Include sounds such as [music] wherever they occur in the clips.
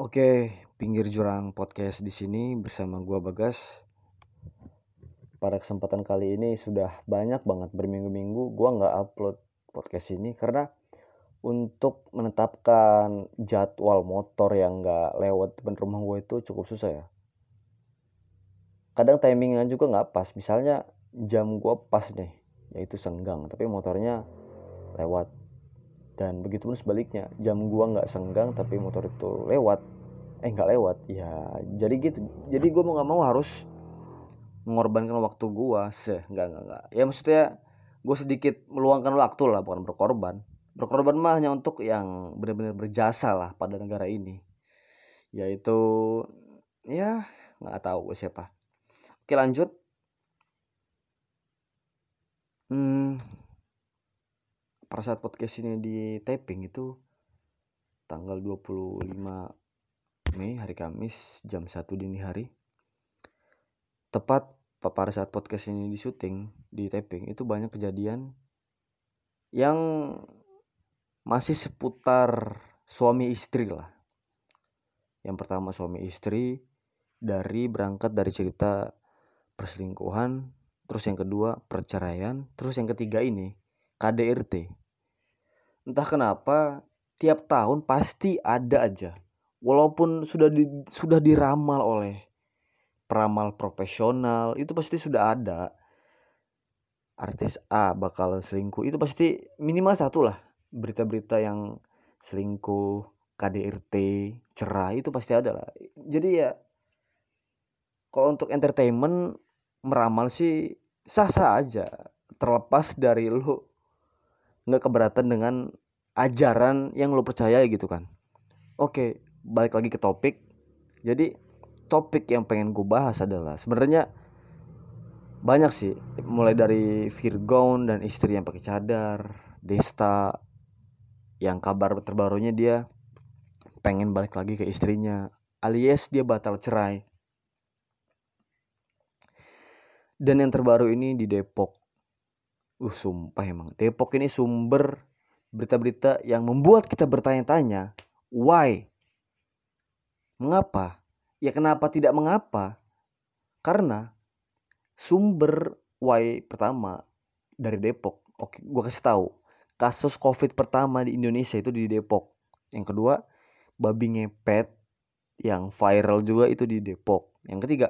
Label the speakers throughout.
Speaker 1: Oke, pinggir jurang podcast di sini bersama gua Bagas. Pada kesempatan kali ini sudah banyak banget berminggu-minggu gua nggak upload podcast ini karena untuk menetapkan jadwal motor yang nggak lewat depan rumah gue itu cukup susah ya. Kadang timingnya juga nggak pas. Misalnya jam gua pas nih, yaitu senggang, tapi motornya lewat dan begitu pun sebaliknya jam gua nggak senggang tapi motor itu lewat eh nggak lewat ya jadi gitu. Jadi gua mau nggak mau harus mengorbankan waktu gua. Seh nggak nggak nggak. Ya maksudnya gue sedikit meluangkan waktu lah bukan berkorban. Berkorban mah hanya untuk yang benar-benar berjasa lah pada negara ini. Yaitu ya nggak tahu siapa. Oke lanjut. Hmm pada saat podcast ini di taping itu tanggal 25 Mei hari Kamis jam 1 dini hari. Tepat pada saat podcast ini di syuting di taping itu banyak kejadian yang masih seputar suami istri lah. Yang pertama suami istri dari berangkat dari cerita perselingkuhan terus yang kedua perceraian terus yang ketiga ini KDRT entah kenapa tiap tahun pasti ada aja. Walaupun sudah di, sudah diramal oleh peramal profesional itu pasti sudah ada. Artis A bakal selingkuh itu pasti minimal satu lah. Berita-berita yang selingkuh KDRT cerai itu pasti ada lah. Jadi ya kalau untuk entertainment meramal sih sah-sah aja. Terlepas dari lu nggak keberatan dengan ajaran yang lo percaya gitu kan. Oke balik lagi ke topik. Jadi topik yang pengen gue bahas adalah sebenarnya banyak sih mulai dari Virgon dan istri yang pakai cadar Desta yang kabar terbarunya dia pengen balik lagi ke istrinya alias dia batal cerai. Dan yang terbaru ini di Depok Uh, sumpah emang. Depok ini sumber berita-berita yang membuat kita bertanya-tanya, why? Mengapa? Ya kenapa tidak mengapa? Karena sumber why pertama dari Depok. Oke, gua kasih tahu. Kasus Covid pertama di Indonesia itu di Depok. Yang kedua, babi ngepet yang viral juga itu di Depok. Yang ketiga,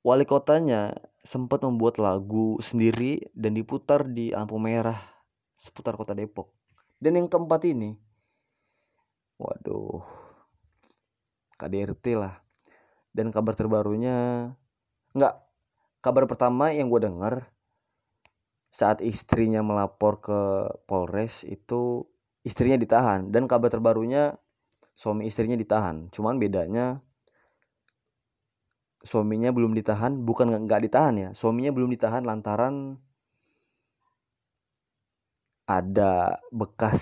Speaker 1: wali kotanya sempat membuat lagu sendiri dan diputar di lampu merah seputar kota Depok. Dan yang keempat ini, waduh, KDRT lah. Dan kabar terbarunya, nggak, kabar pertama yang gue denger saat istrinya melapor ke Polres itu istrinya ditahan dan kabar terbarunya suami istrinya ditahan. Cuman bedanya suaminya belum ditahan bukan nggak ditahan ya suaminya belum ditahan lantaran ada bekas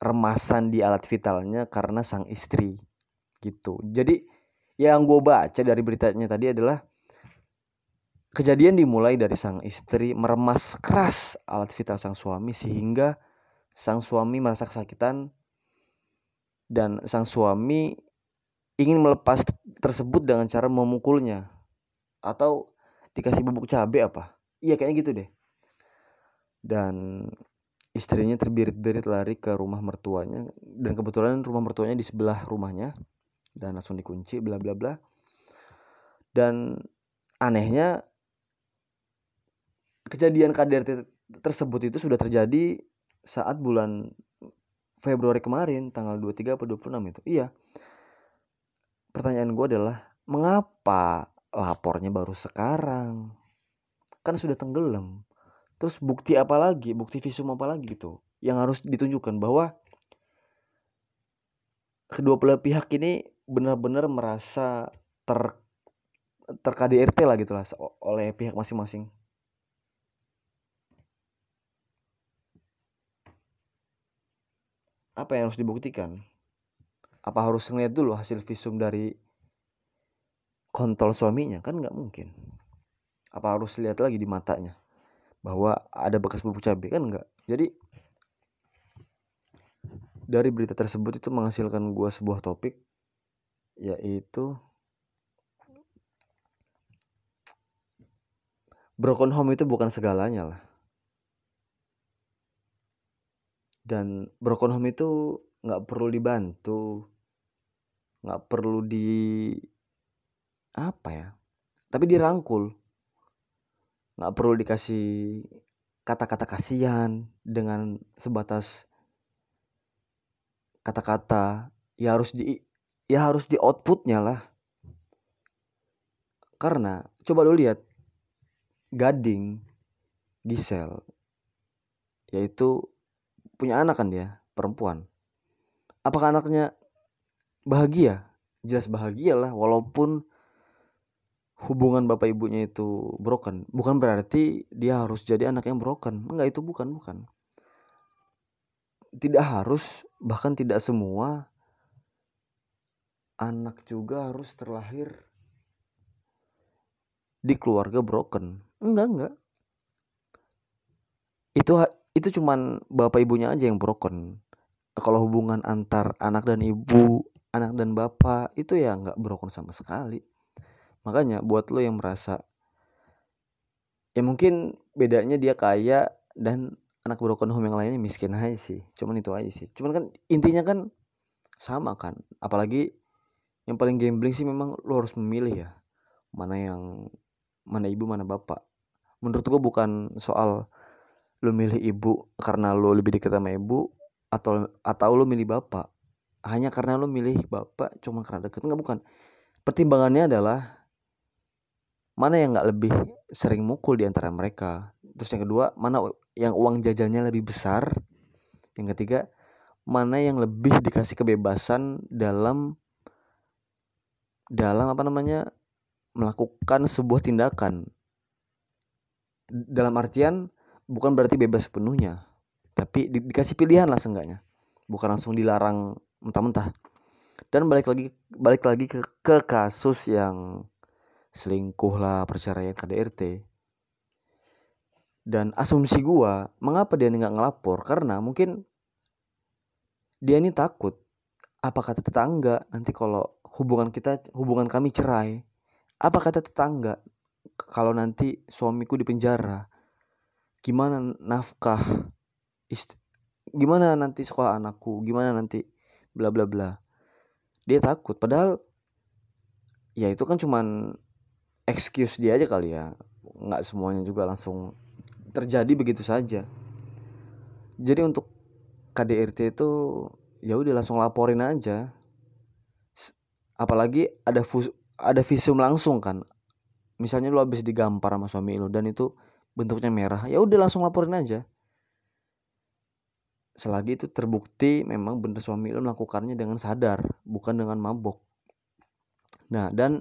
Speaker 1: remasan di alat vitalnya karena sang istri gitu. Jadi yang gue baca dari beritanya tadi adalah kejadian dimulai dari sang istri meremas keras alat vital sang suami sehingga sang suami merasa kesakitan dan sang suami ingin melepas tersebut dengan cara memukulnya. Atau dikasih bubuk cabai apa? Iya kayaknya gitu deh. Dan istrinya terbirit-birit lari ke rumah mertuanya. Dan kebetulan rumah mertuanya di sebelah rumahnya. Dan langsung dikunci bla bla bla. Dan anehnya kejadian KDRT tersebut itu sudah terjadi saat bulan Februari kemarin tanggal 23 atau 26 itu. Iya pertanyaan gue adalah mengapa lapornya baru sekarang? Kan sudah tenggelam. Terus bukti apa lagi? Bukti visum apa lagi gitu? Yang harus ditunjukkan bahwa kedua belah pihak ini benar-benar merasa ter ter lah gitu lah oleh pihak masing-masing. Apa yang harus dibuktikan apa harus ngeliat dulu hasil visum dari kontol suaminya? Kan nggak mungkin. Apa harus lihat lagi di matanya? Bahwa ada bekas bubuk cabai kan nggak? Jadi dari berita tersebut itu menghasilkan gua sebuah topik yaitu broken home itu bukan segalanya lah. Dan broken home itu nggak perlu dibantu nggak perlu di apa ya tapi dirangkul. Nggak perlu dikasih kata-kata kasihan dengan sebatas kata-kata ya harus di ya harus di outputnya lah. Karena coba lu lihat Gading Gisel yaitu punya anak kan dia perempuan. Apakah anaknya bahagia. Jelas bahagia lah walaupun hubungan bapak ibunya itu broken. Bukan berarti dia harus jadi anak yang broken. Enggak itu bukan bukan. Tidak harus bahkan tidak semua anak juga harus terlahir di keluarga broken. Enggak enggak. Itu itu cuman bapak ibunya aja yang broken. Kalau hubungan antar anak dan ibu anak dan bapak itu ya nggak broken sama sekali. Makanya buat lo yang merasa ya mungkin bedanya dia kaya dan anak broken home yang lainnya miskin aja sih. Cuman itu aja sih. Cuman kan intinya kan sama kan. Apalagi yang paling gambling sih memang lo harus memilih ya mana yang mana ibu mana bapak. Menurut gue bukan soal lu milih ibu karena lu lebih dekat sama ibu atau atau lu milih bapak hanya karena lu milih bapak cuma karena deket. Nggak bukan. Pertimbangannya adalah mana yang nggak lebih sering mukul di antara mereka. Terus yang kedua mana yang uang jajannya lebih besar. Yang ketiga mana yang lebih dikasih kebebasan dalam dalam apa namanya melakukan sebuah tindakan. Dalam artian bukan berarti bebas sepenuhnya. Tapi di, dikasih pilihan lah seenggaknya. Bukan langsung dilarang mentah-mentah. Dan balik lagi balik lagi ke, ke kasus yang selingkuh lah perceraian KDRT dan asumsi gua mengapa dia nggak ngelapor? Karena mungkin dia ini takut. Apa kata tetangga nanti kalau hubungan kita hubungan kami cerai apa kata tetangga? Kalau nanti suamiku di penjara gimana nafkah ist gimana nanti sekolah anakku? Gimana nanti bla bla bla. Dia takut padahal ya itu kan cuman excuse dia aja kali ya. Nggak semuanya juga langsung terjadi begitu saja. Jadi untuk KDRT itu ya udah langsung laporin aja. Apalagi ada ada visum langsung kan. Misalnya lu habis digampar sama suami lu dan itu bentuknya merah ya udah langsung laporin aja selagi itu terbukti memang bener suami lu melakukannya dengan sadar bukan dengan mabok. Nah dan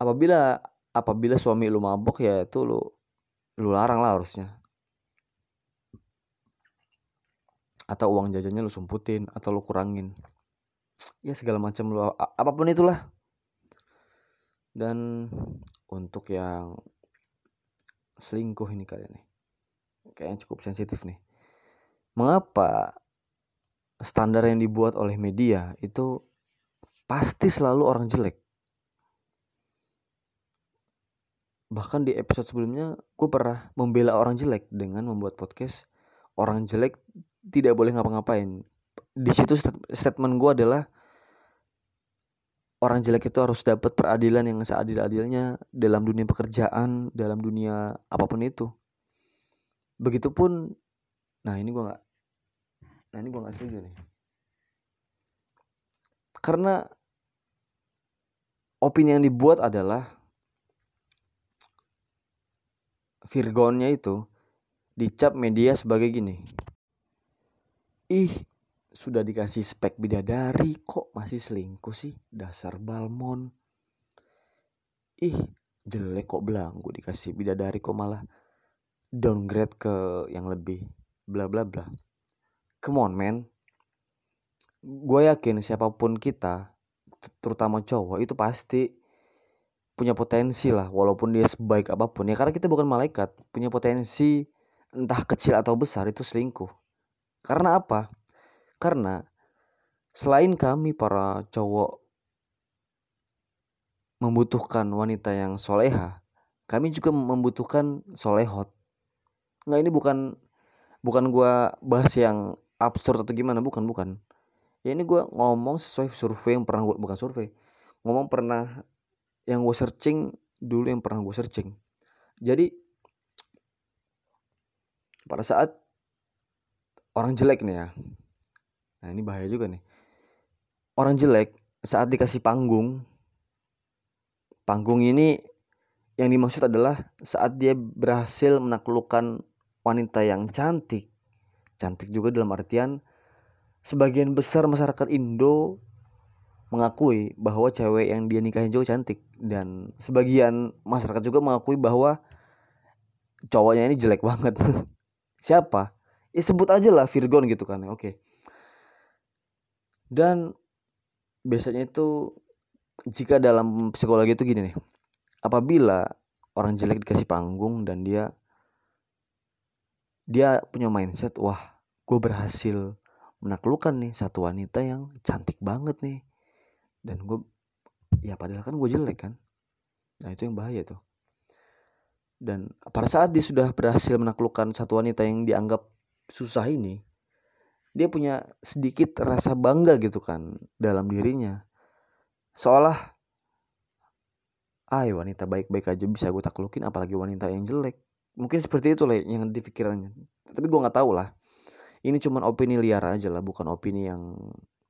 Speaker 1: apabila apabila suami lu mabok ya itu lu lu larang lah harusnya. Atau uang jajannya lu sumputin atau lu kurangin. Ya segala macam lu apa pun itulah. Dan untuk yang selingkuh ini kalian nih kayaknya cukup sensitif nih mengapa standar yang dibuat oleh media itu pasti selalu orang jelek bahkan di episode sebelumnya gue pernah membela orang jelek dengan membuat podcast orang jelek tidak boleh ngapa-ngapain di situ statement gue adalah orang jelek itu harus dapat peradilan yang seadil-adilnya dalam dunia pekerjaan, dalam dunia apa pun itu. Begitupun, nah ini gua nggak, nah ini gua nggak setuju nih. Karena opini yang dibuat adalah Virgonnya itu dicap media sebagai gini. Ih, sudah dikasih spek bidadari kok masih selingkuh sih dasar balmon ih jelek kok belanggu dikasih bidadari kok malah downgrade ke yang lebih bla bla bla. Come on man. Gue yakin siapa pun kita terutama cowok itu pasti punya potensi lah walaupun dia sebaik apa pun ya. Karena kita bukan malaikat punya potensi entah kecil atau besar itu selingkuh. Karena apa? Karena selain kami para cowok membutuhkan wanita yang soleha kami juga membutuhkan solehot. Nggak ini bukan bukan gua bahas yang absurd atau gimana bukan bukan. Ya ini gua ngomong sesuai survei yang pernah gua bukan survei. Ngomong pernah yang gue searching dulu yang pernah gue searching. Jadi pada saat orang jelek nih ya. Nah ini bahaya juga nih. Orang jelek saat dikasih panggung panggung ini yang dimaksud adalah saat dia berhasil menaklukkan wanita yang cantik cantik juga dalam artian sebagian besar masyarakat Indo mengakui bahwa cewek yang dia nikahin juga cantik dan sebagian masyarakat juga mengakui bahwa cowoknya ini jelek [laughs] banget. Siapa? Ya sebut aja lah Virgon gitu kan. Oke. Dan biasanya itu jika dalam psikologi itu gini nih. Apabila orang jelek dikasih panggung dan dia dia punya mindset, wah, gue berhasil menaklukkan nih satu wanita yang cantik banget nih. Dan gue ya padahal kan gue jelek kan? Nah itu yang bahaya tuh. Dan pada saat dia sudah berhasil menaklukkan satu wanita yang dianggap susah ini dia punya sedikit rasa bangga gitu kan dalam dirinya. Seolah ay wanita baik-baik aja bisa gue taklukin apalagi wanita yang jelek mungkin seperti itu lah yang di pikirannya. Tapi gue nggak tahu lah ini cuman opini liar aja lah bukan opini yang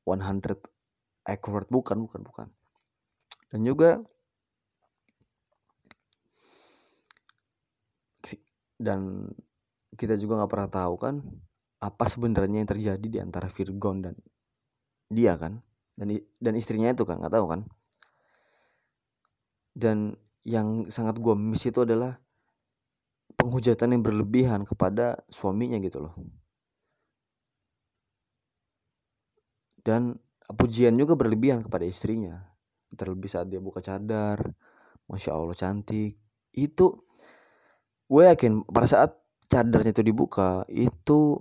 Speaker 1: 100 accurate. Bukan bukan bukan. Dan juga dan kita juga nggak pernah tahu kan apa sebenarnya yang terjadi di antara Virgon dan dia kan. Dan dan istrinya itu kan nggak tahu kan. Dan yang sangat gue miss itu adalah penghujatan yang berlebihan kepada suaminya gitu loh. Dan pujian juga berlebihan kepada istrinya. Terlebih saat dia buka cadar masya allah cantik. Itu gue yakin pada saat cadarnya itu dibuka itu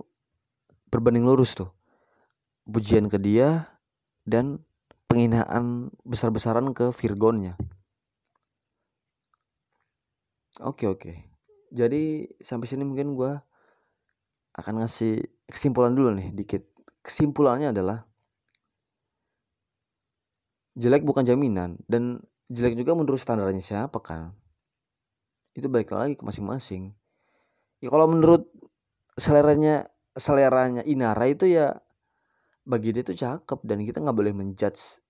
Speaker 1: berbanding lurus tuh. Pujian ke dia dan penghinaan besar-besaran ke Virgonnya. Oke oke jadi sampai sini mungkin gue akan ngasih kesimpulan dulu nih dikit. Kesimpulannya adalah jelek bukan jaminan dan jelek juga menurut standarnya siapa kan itu balik lagi ke masing-masing. Ya kalau menurut seleranya seleranya Inara itu ya bagi dia itu cakep dan kita nggak boleh menjudge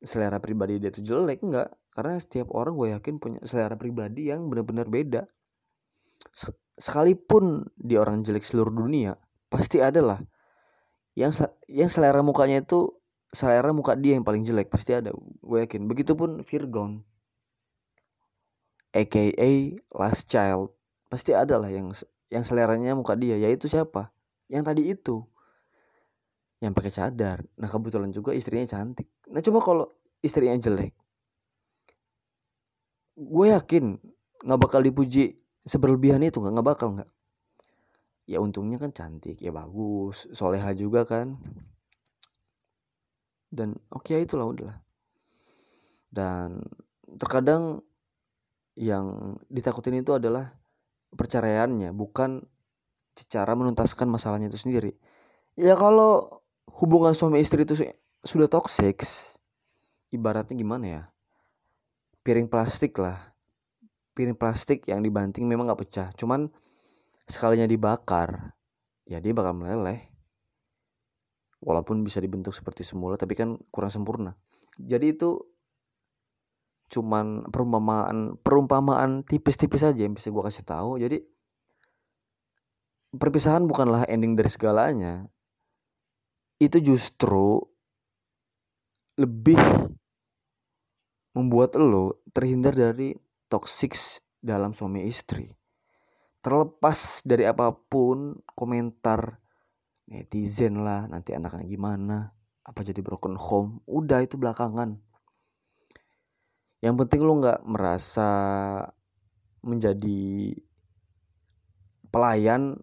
Speaker 1: selera pribadi dia itu jelek enggak karena setiap orang gue yakin punya selera pribadi yang benar-benar beda. Sekalipun di orang jelek seluruh dunia pasti ada lah yang yang selera mukanya itu selera muka dia yang paling jelek pasti ada gue yakin. Begitupun Virgon aka last child pasti ada lah yang yang seleranya muka dia yaitu siapa? Yang tadi itu. Yang pakai cadar. Nah kebetulan juga istrinya cantik. Nah coba kalau istrinya jelek gue yakin nggak bakal dipuji seberlebihan itu nggak bakal nggak. Ya untungnya kan cantik ya bagus soleha juga kan. Dan oke okay, itulah udahlah. Dan terkadang yang ditakutin itu adalah perceraiannya bukan cara menuntaskan masalahnya itu sendiri. Ya kalau hubungan suami istri itu sudah toxic ibaratnya gimana ya piring plastik lah. Piring plastik yang dibanting memang nggak pecah cuman sekalinya dibakar ya dia bakal meleleh. Walaupun bisa dibentuk seperti semula tapi kan kurang sempurna. Jadi itu cuman perumpamaan perumpamaan tipis-tipis aja yang bisa gue kasih tahu. Jadi perpisahan bukanlah ending dari segalanya. Itu justru lebih membuat lo terhindar dari toxic dalam suami istri. Terlepas dari apa pun komentar netizen lah nanti anaknya gimana apa jadi broken home udah itu belakangan. Yang penting lu nggak merasa menjadi pelayan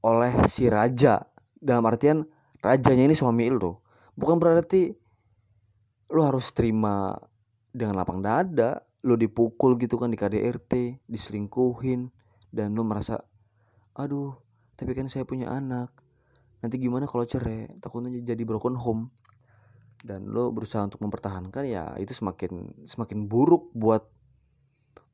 Speaker 1: oleh si raja. Dalam artian rajanya ini suami lu bukan berarti lu harus terima dengan lapang dada lo dipukul gitu kan di KDRT diselingkuhin dan lo merasa aduh tapi kan saya punya anak. Nanti gimana kalau cerai? Takutnya jadi broken home. Dan lo berusaha untuk mempertahankan ya itu semakin semakin buruk buat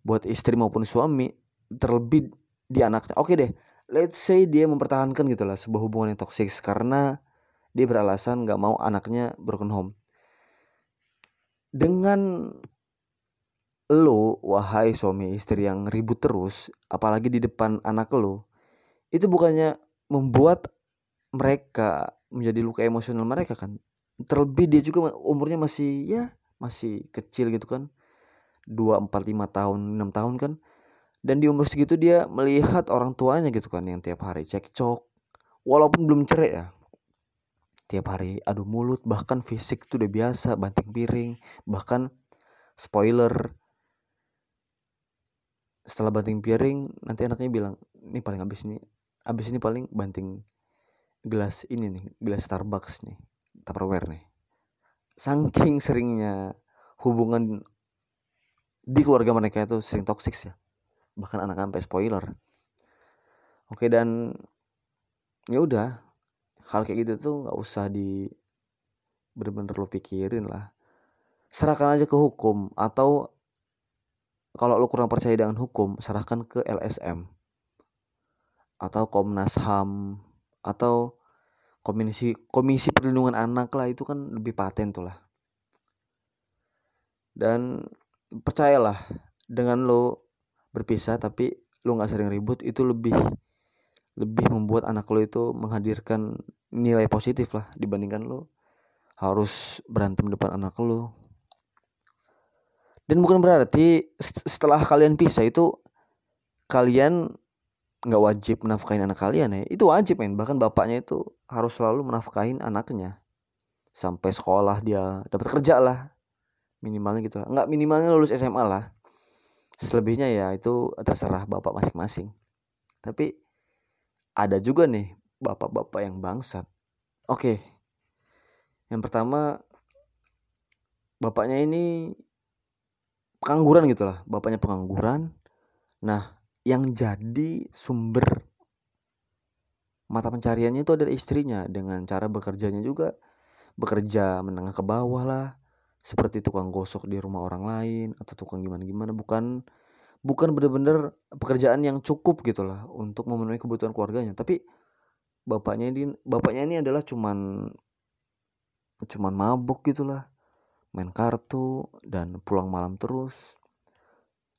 Speaker 1: buat istri maupun suami terlebih di anaknya. Oke deh let's say dia mempertahankan gitulah sebuah hubungan yang toksik karena dia beralasan nggak mau anaknya broken home dengan lo wahai suami istri yang ribut terus apalagi di depan anak lo itu bukannya membuat mereka menjadi luka emosional mereka kan? Terlebih dia juga umurnya masih ya masih kecil gitu kan? Dua empat lima tahun enam tahun kan? Dan di umur segitu dia melihat orang tuanya gitu kan yang tiap hari cekcok walaupun belum cerai ya tiap hari. Adu mulut bahkan fisik itu udah biasa banting piring bahkan spoiler. Setelah banting piring nanti anaknya bilang ini paling habis ini habis ini paling banting gelas ini nih gelas Starbucks nih Tupperware nih. Saking seringnya hubungan di keluarga mereka itu sering toksik ya bahkan anak sampai spoiler. Oke dan ya udah hal kayak gitu tuh nggak usah di bener-bener lo pikirin lah. Serahkan aja ke hukum atau kalau lo kurang percaya dengan hukum serahkan ke LSM atau Komnas HAM atau komisi komisi perlindungan anak lah itu kan lebih paten tuh lah. Dan percayalah dengan lo berpisah tapi lo nggak sering ribut itu lebih lebih membuat anak lo itu menghadirkan nilai positif lah dibandingkan lo harus berantem depan anak lo dan bukan berarti setelah kalian pisah itu kalian nggak wajib menafkahin anak kalian ya. Itu wajib men. Bahkan bapaknya itu harus selalu menafkahin anaknya. Sampai sekolah dia dapat kerja lah. Minimalnya gitu lah. Nggak minimalnya lulus SMA lah. Selebihnya ya itu terserah bapak masing-masing. Tapi ada juga nih bapak-bapak yang bangsat. Oke. Yang pertama bapaknya ini pengangguran gitu lah bapaknya pengangguran. Nah yang jadi sumber mata pencariannya itu adalah istrinya dengan cara bekerjanya juga bekerja menengah ke bawah lah seperti tukang gosok di rumah orang lain atau tukang gimana gimana bukan bukan bener-bener pekerjaan yang cukup gitu lah untuk memenuhi kebutuhan keluarganya. Tapi bapaknya ini bapaknya ini adalah cuman cuman mabuk gitulah. Main kartu dan pulang malam terus.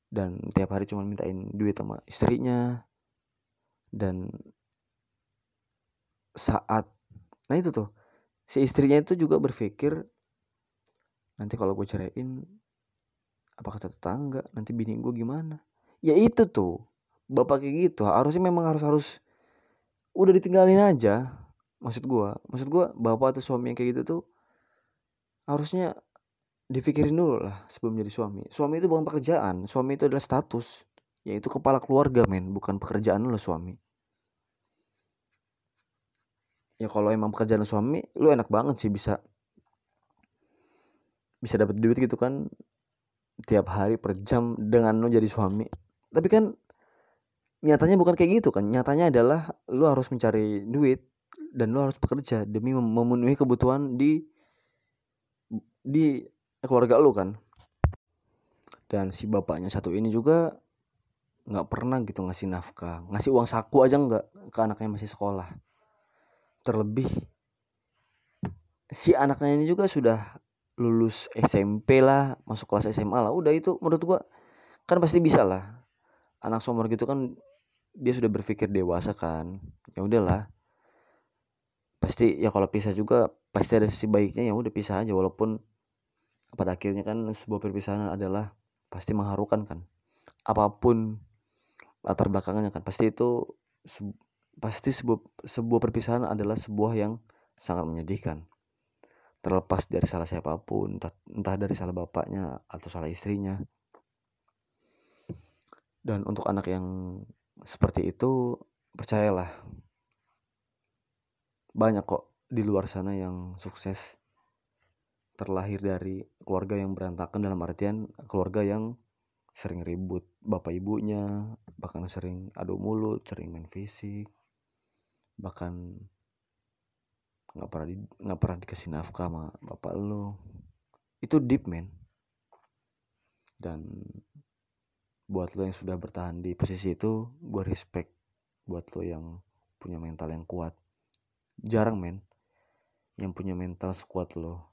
Speaker 1: Dan tiap hari cuma mintain duit sama istrinya. Dan saat nah itu tuh si istrinya itu juga berpikir nanti kalau gue ceraiin apa kata tetangga? Nanti bini gue gimana? Ya itu tuh bapak kayak gitu. Harusnya memang harus harus udah ditinggalin aja maksud gue maksud gue bapak atau suami yang kayak gitu tuh harusnya dipikirin dulu lah sebelum jadi suami. Suami itu bukan pekerjaan suami itu adalah status yaitu kepala keluarga men bukan pekerjaan lo suami. Ya kalau emang pekerjaan suami lu enak banget sih bisa bisa dapat duit gitu kan tiap hari per jam dengan lo jadi suami. Tapi kan nyatanya bukan kayak gitu kan nyatanya adalah lu harus mencari duit dan lu harus bekerja demi memenuhi kebutuhan di di keluarga lu kan. Dan si bapaknya satu ini juga nggak pernah gitu ngasih nafkah ngasih uang saku aja nggak ke anaknya masih sekolah. Terlebih si anaknya ini juga sudah lulus SMP lah masuk kelas SMA lah udah itu menurut gua kan pasti bisa lah anak somor gitu kan dia sudah berpikir dewasa kan. Ya udahlah. Pasti ya kalau pisah juga pasti ada sisi baiknya ya udah pisah aja. Walaupun pada akhirnya kan sebuah perpisahan adalah pasti mengharukan kan. Apa pun latar belakangnya kan. Pasti itu pasti sebuah sebuah perpisahan adalah sebuah yang sangat menyedihkan. Terlepas dari salah siapa pun entah, entah dari salah bapaknya atau salah istrinya dan untuk anak yang seperti itu percayalah. Banyak kok di luar sana yang sukses. Terlahir dari keluarga yang berantakan dalam artian keluarga yang sering ribut bapak ibunya bahkan sering adu mulut sering main fisik bahkan nggak pernah nggak pernah dikasih nafkah sama bapak lo. Itu deep man dan buat lo yang sudah bertahan di posisi itu gue respect buat lo yang punya mental yang kuat. Jarang men yang punya mental sekuat lo.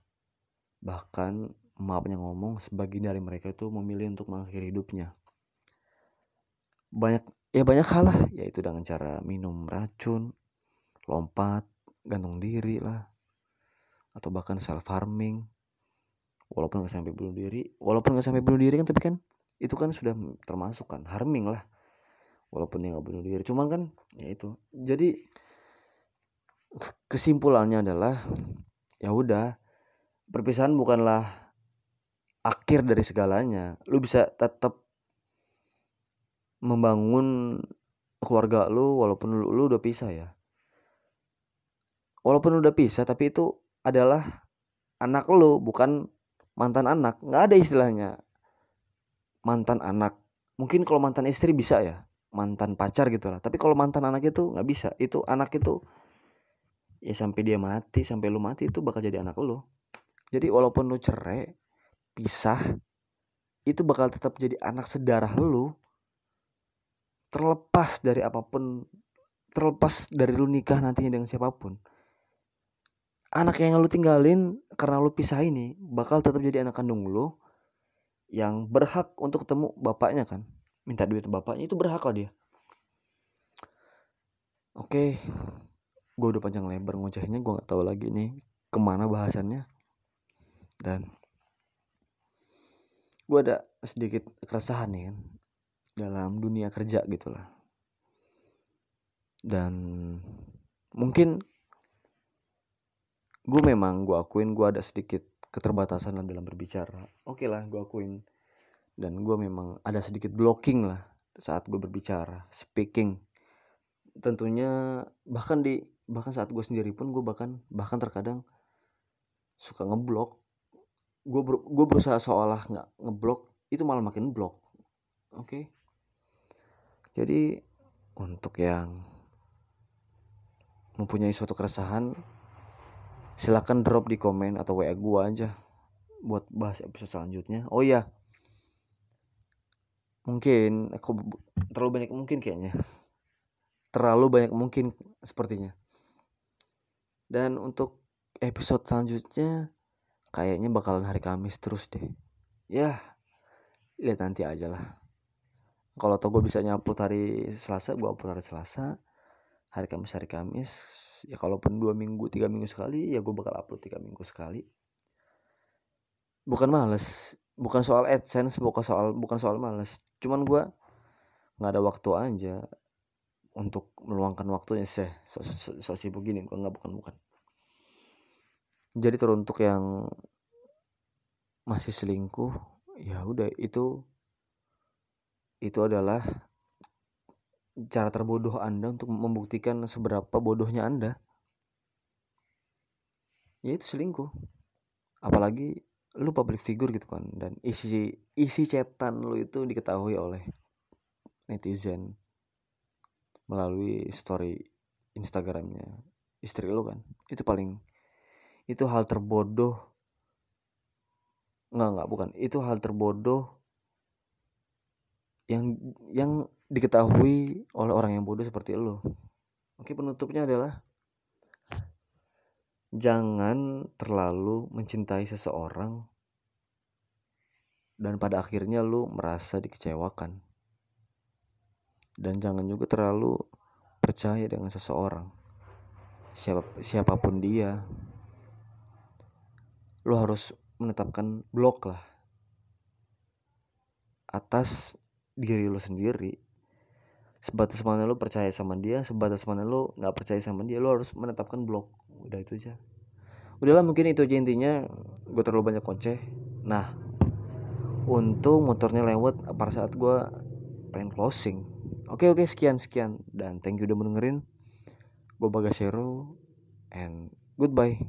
Speaker 1: Bahkan maafnya ngomong sebagian dari mereka itu memilih untuk mengakhiri hidupnya. Banyak ya banyak hal lah yaitu dengan cara minum racun, lompat, gantung diri lah atau bahkan self harming walaupun nggak sampai bunuh diri walaupun nggak sampai bunuh diri kan tapi kan itu kan sudah termasuk kan harming lah. Walaupun dia nggak bunuh diri. Cuman kan ya itu. Jadi kesimpulannya adalah ya udah perpisahan bukanlah akhir dari segalanya. Lu bisa tetap membangun keluarga lu walaupun lu, lu udah pisah ya. Walaupun udah pisah tapi itu adalah anak lu bukan mantan anak. Nggak ada istilahnya mantan anak. Mungkin kalau mantan istri bisa ya mantan pacar gitu lah tapi kalau mantan anak itu nggak bisa. Itu anak itu ya sampai dia mati sampai lu mati itu bakal jadi anak lu. Jadi walaupun lu cerai, pisah, itu bakal tetap jadi anak sedarah lu. Terlepas dari apa pun, terlepas dari lu nikah nantinya dengan siapa pun. Anak yang lu tinggalin karena lu pisah ini bakal tetap jadi anak kandung lu yang berhak untuk ketemu bapaknya kan. Minta duit bapaknya itu berhak lah dia. Oke, gue udah panjang lebar ngocehnya, gue nggak tahu lagi nih ke mana bahasannya dan gue ada sedikit keresahan nih kan dalam dunia kerja gitu lah dan mungkin gue memang gue akuin gue ada sedikit keterbatasan lah dalam berbicara. Oke okay lah gue akuin. Dan gue memang ada sedikit blocking lah saat gue berbicara speaking. Tentunya bahkan di bahkan saat gue sendiri pun gue bahkan bahkan terkadang suka ngeblok. Gue ber, gue berusaha seolah nggak ngeblok itu malah makin blok. Oke? Okay? jadi untuk yang mempunyai suatu keresahan silahkan drop di komen atau wa gue aja buat bahas episode selanjutnya. Oh iya. Mungkin aku terlalu banyak mungkin kayaknya. Terlalu banyak mungkin sepertinya. Dan untuk episode selanjutnya kayaknya bakalan hari Kamis terus deh. Ya lihat nanti aja lah. Kalau tau gue bisa nyupload hari Selasa gue upload hari Selasa hari Kamis hari Kamis ya kalaupun dua minggu tiga minggu sekali ya gue bakal upload tiga minggu sekali. Bukan males bukan soal adsense bukan soal bukan soal males. Cuman gue nggak ada waktu aja untuk meluangkan waktunya sih. So, so, so, sibuk gini gue nggak bukan bukan. Jadi teruntuk yang masih selingkuh ya udah itu itu adalah cara terbodoh Anda untuk membuktikan seberapa bodohnya Anda? Ya itu selingkuh. Apalagi lu public figure gitu kan dan isi isi cetan lu itu diketahui oleh netizen melalui story Instagramnya istri lu kan. Itu paling itu hal terbodoh. Nggak nggak bukan. Itu hal terbodoh yang yang diketahui oleh orang yang bodoh seperti lo. Oke penutupnya adalah jangan terlalu mencintai seseorang dan pada akhirnya lu merasa dikecewakan. Dan jangan juga terlalu percaya dengan seseorang. Siapa siapa pun dia lo harus menetapkan blok lah atas diri lo sendiri sebatas mana lo percaya sama dia sebatas mana lo nggak percaya sama dia lo harus menetapkan blok. Udah itu aja. Udahlah mungkin itu aja intinya. Gue terlalu banyak koceh. Nah untung motornya lewat pada saat gue pengen closing. Oke oke sekian sekian. Dan thank you udah mendengerin. Gue Bagasero and goodbye